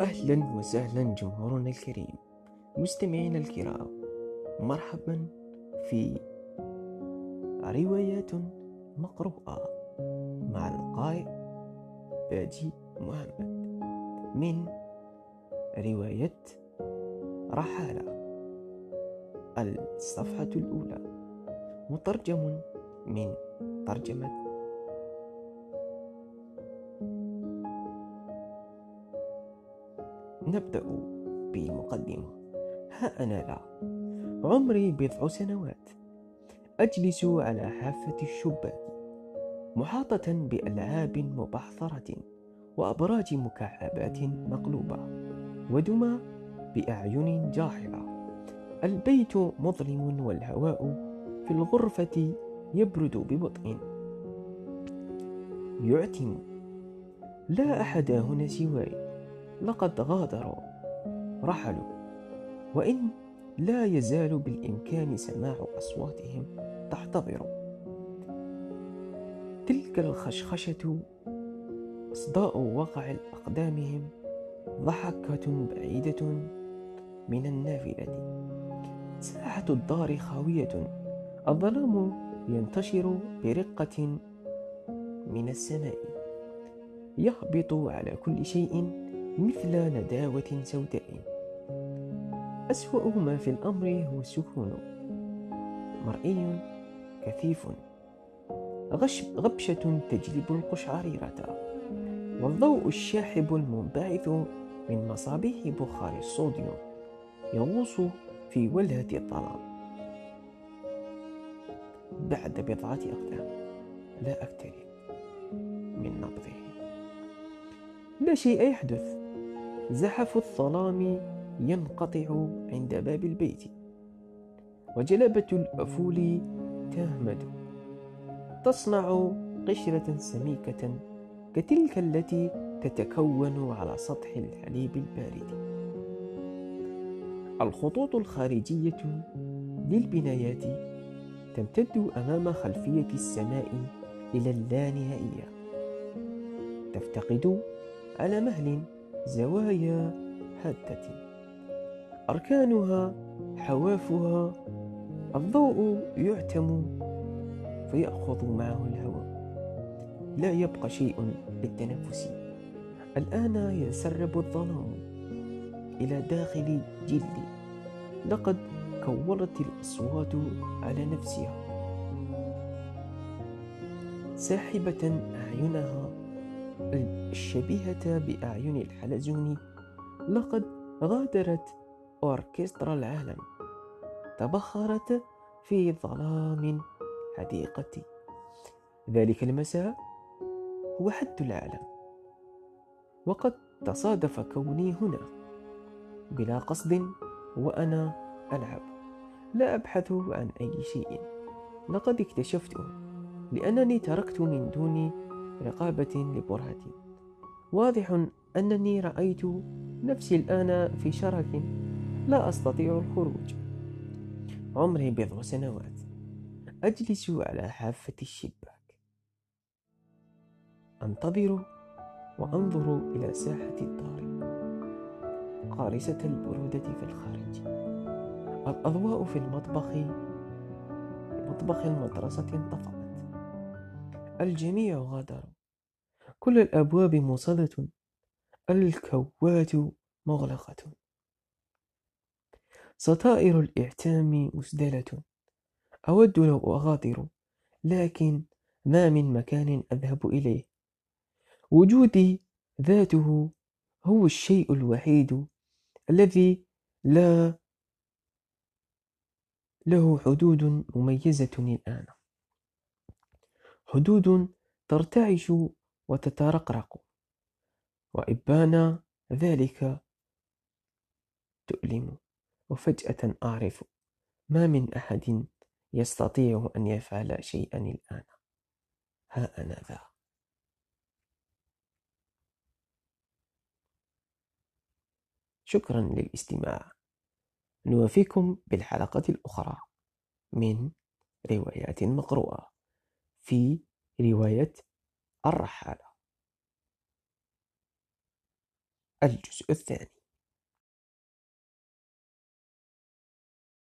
أهلا وسهلا جمهورنا الكريم. مستمعينا الكرام مرحبا في روايات مقروءة مع القارئ باجي محمد من رواية رحالة الصفحة الأولى مترجم من ترجمة نبدأ بالمقدمة ها أنا لا. عمري بضع سنوات. أجلس على حافة الشباك محاطة بألعاب مبحثرة وأبراج مكعبات مقلوبة ودمى بأعين جاحظة. البيت مظلم والهواء في الغرفة يبرد ببطء. يعتم. لا أحد هنا سواي. لقد غادروا رحلوا وإن لا يزال بالإمكان سماع أصواتهم تحتضر. تلك الخشخشة إصداء وقع أقدامهم ضحكة بعيدة من النافذة ساحة الدار خاوية الظلام ينتشر برقة من السماء. يهبط على كل شيء مثل نداوة سوداء. أسوأ ما في الأمر هو السكون. مرئي كثيف. غش غبشة تجلب القشعريرة. والضوء الشاحب المنبعث من مصابيح بخار الصوديوم يغوص في ولهة الظلام بعد بضعة أقدام. لا أقترب من نبضه. لا شيء يحدث. زحف الظلام ينقطع عند باب البيت. وجلبة الأفول تهمد تصنع قشرة سميكة كتلك التي تتكون على سطح الحليب البارد. الخطوط الخارجية للبنايات تمتد أمام خلفية السماء إلى اللانهائية. تفتقد على مهل زوايا هادة أركانها حوافها الضوء يعتم فيأخذ معه الهواء. لا يبقى شيء للتنفس. الآن يسرب الظلام إلى داخل جلدي لقد كورت الأصوات على نفسها. ساحبة أعينها الشبيهة بأعين الحلزون لقد غادرت أوركسترا العالم تبخرت في ظلام حديقتي ذلك المساء هو حد العالم وقد تصادف كوني هنا بلا قصد وأنا ألعب. لا أبحث عن أي شيء لقد اكتشفته لأنني تركت من دون رقابة لبرهة. واضح أنني رأيت نفسي الآن في شرك لا أستطيع الخروج. عمري بضع سنوات. أجلس على حافة الشباك. أنتظر وأنظر إلى ساحة الدار. قارسة البرودة في الخارج. الأضواء في المطبخ مطبخ المدرسة انطفأت الجميع غادروا كل الأبواب موصلة الكوات مغلقة. ستائر الإعتام مسدلة. أود لو أغادر لكن ما من مكان أذهب إليه. وجودي ذاته هو الشيء الوحيد الذي لا له حدود مميزة الآن. حدود ترتعش وتترقرق. وإبان ذلك تؤلم. وفجأة أعرف ما من أحد يستطيع أن يفعل شيئا الآن. ها أنا ذا. شكرا للاستماع. نوافيكم بالحلقة الأخرى من روايات مقروءة. في رواية الرحالة. الجزء الثاني.